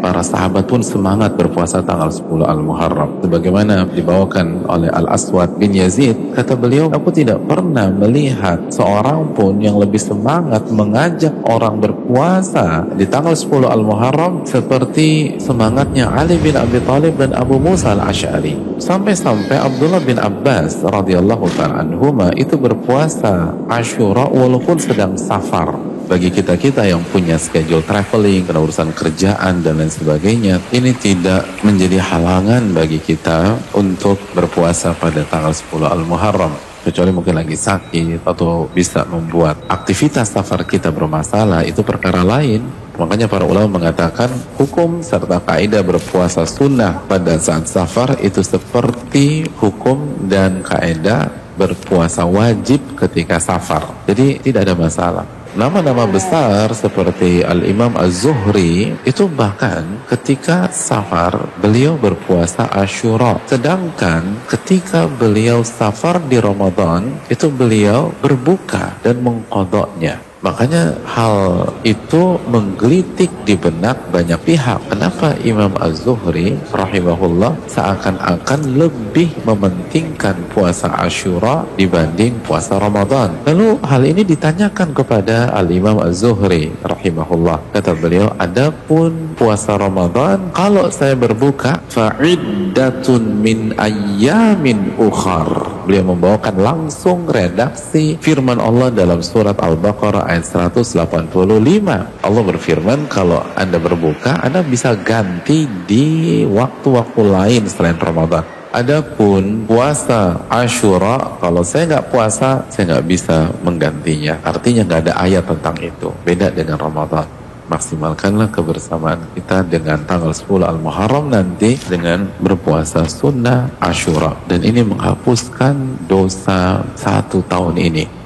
para sahabat pun semangat berpuasa tanggal 10 Al-Muharram. Sebagaimana dibawakan oleh Al-Aswad bin Yazid, kata beliau, aku tidak pernah melihat seorang pun yang lebih semangat mengajak orang berpuasa di tanggal 10 Al-Muharram seperti semangatnya Ali bin Abi Thalib dan Abu Musa Al-Ash'ari. Sampai-sampai Abdullah bin Abbas radhiyallahu ta'ala anhuma itu berpuasa Ashura walaupun sedang safar bagi kita-kita yang punya schedule traveling, kena urusan kerjaan dan lain sebagainya, ini tidak menjadi halangan bagi kita untuk berpuasa pada tanggal 10 Al-Muharram. Kecuali mungkin lagi sakit atau bisa membuat aktivitas safar kita bermasalah itu perkara lain. Makanya para ulama mengatakan hukum serta kaidah berpuasa sunnah pada saat safar itu seperti hukum dan kaidah berpuasa wajib ketika safar. Jadi tidak ada masalah Nama-nama besar seperti Al-Imam Az-Zuhri itu bahkan ketika safar beliau berpuasa Ashura. Sedangkan ketika beliau safar di Ramadan itu beliau berbuka dan mengkodoknya. Makanya hal itu menggelitik di benak banyak pihak. Kenapa Imam Az-Zuhri rahimahullah seakan-akan lebih mementingkan puasa Ashura dibanding puasa Ramadan. Lalu hal ini ditanyakan kepada Al-Imam Az-Zuhri rahimahullah. Kata beliau, adapun puasa Ramadan kalau saya berbuka fa'iddatun min ayyamin ukhar. Beliau membawakan langsung redaksi firman Allah dalam surat Al-Baqarah ayat 185. Allah berfirman kalau Anda berbuka, Anda bisa ganti di waktu-waktu lain selain Ramadan. Adapun puasa Ashura, kalau saya nggak puasa, saya nggak bisa menggantinya. Artinya nggak ada ayat tentang itu. Beda dengan Ramadan. Maksimalkanlah kebersamaan kita dengan tanggal 10 Al-Muharram nanti dengan berpuasa sunnah Ashura. Dan ini menghapuskan dosa satu tahun ini.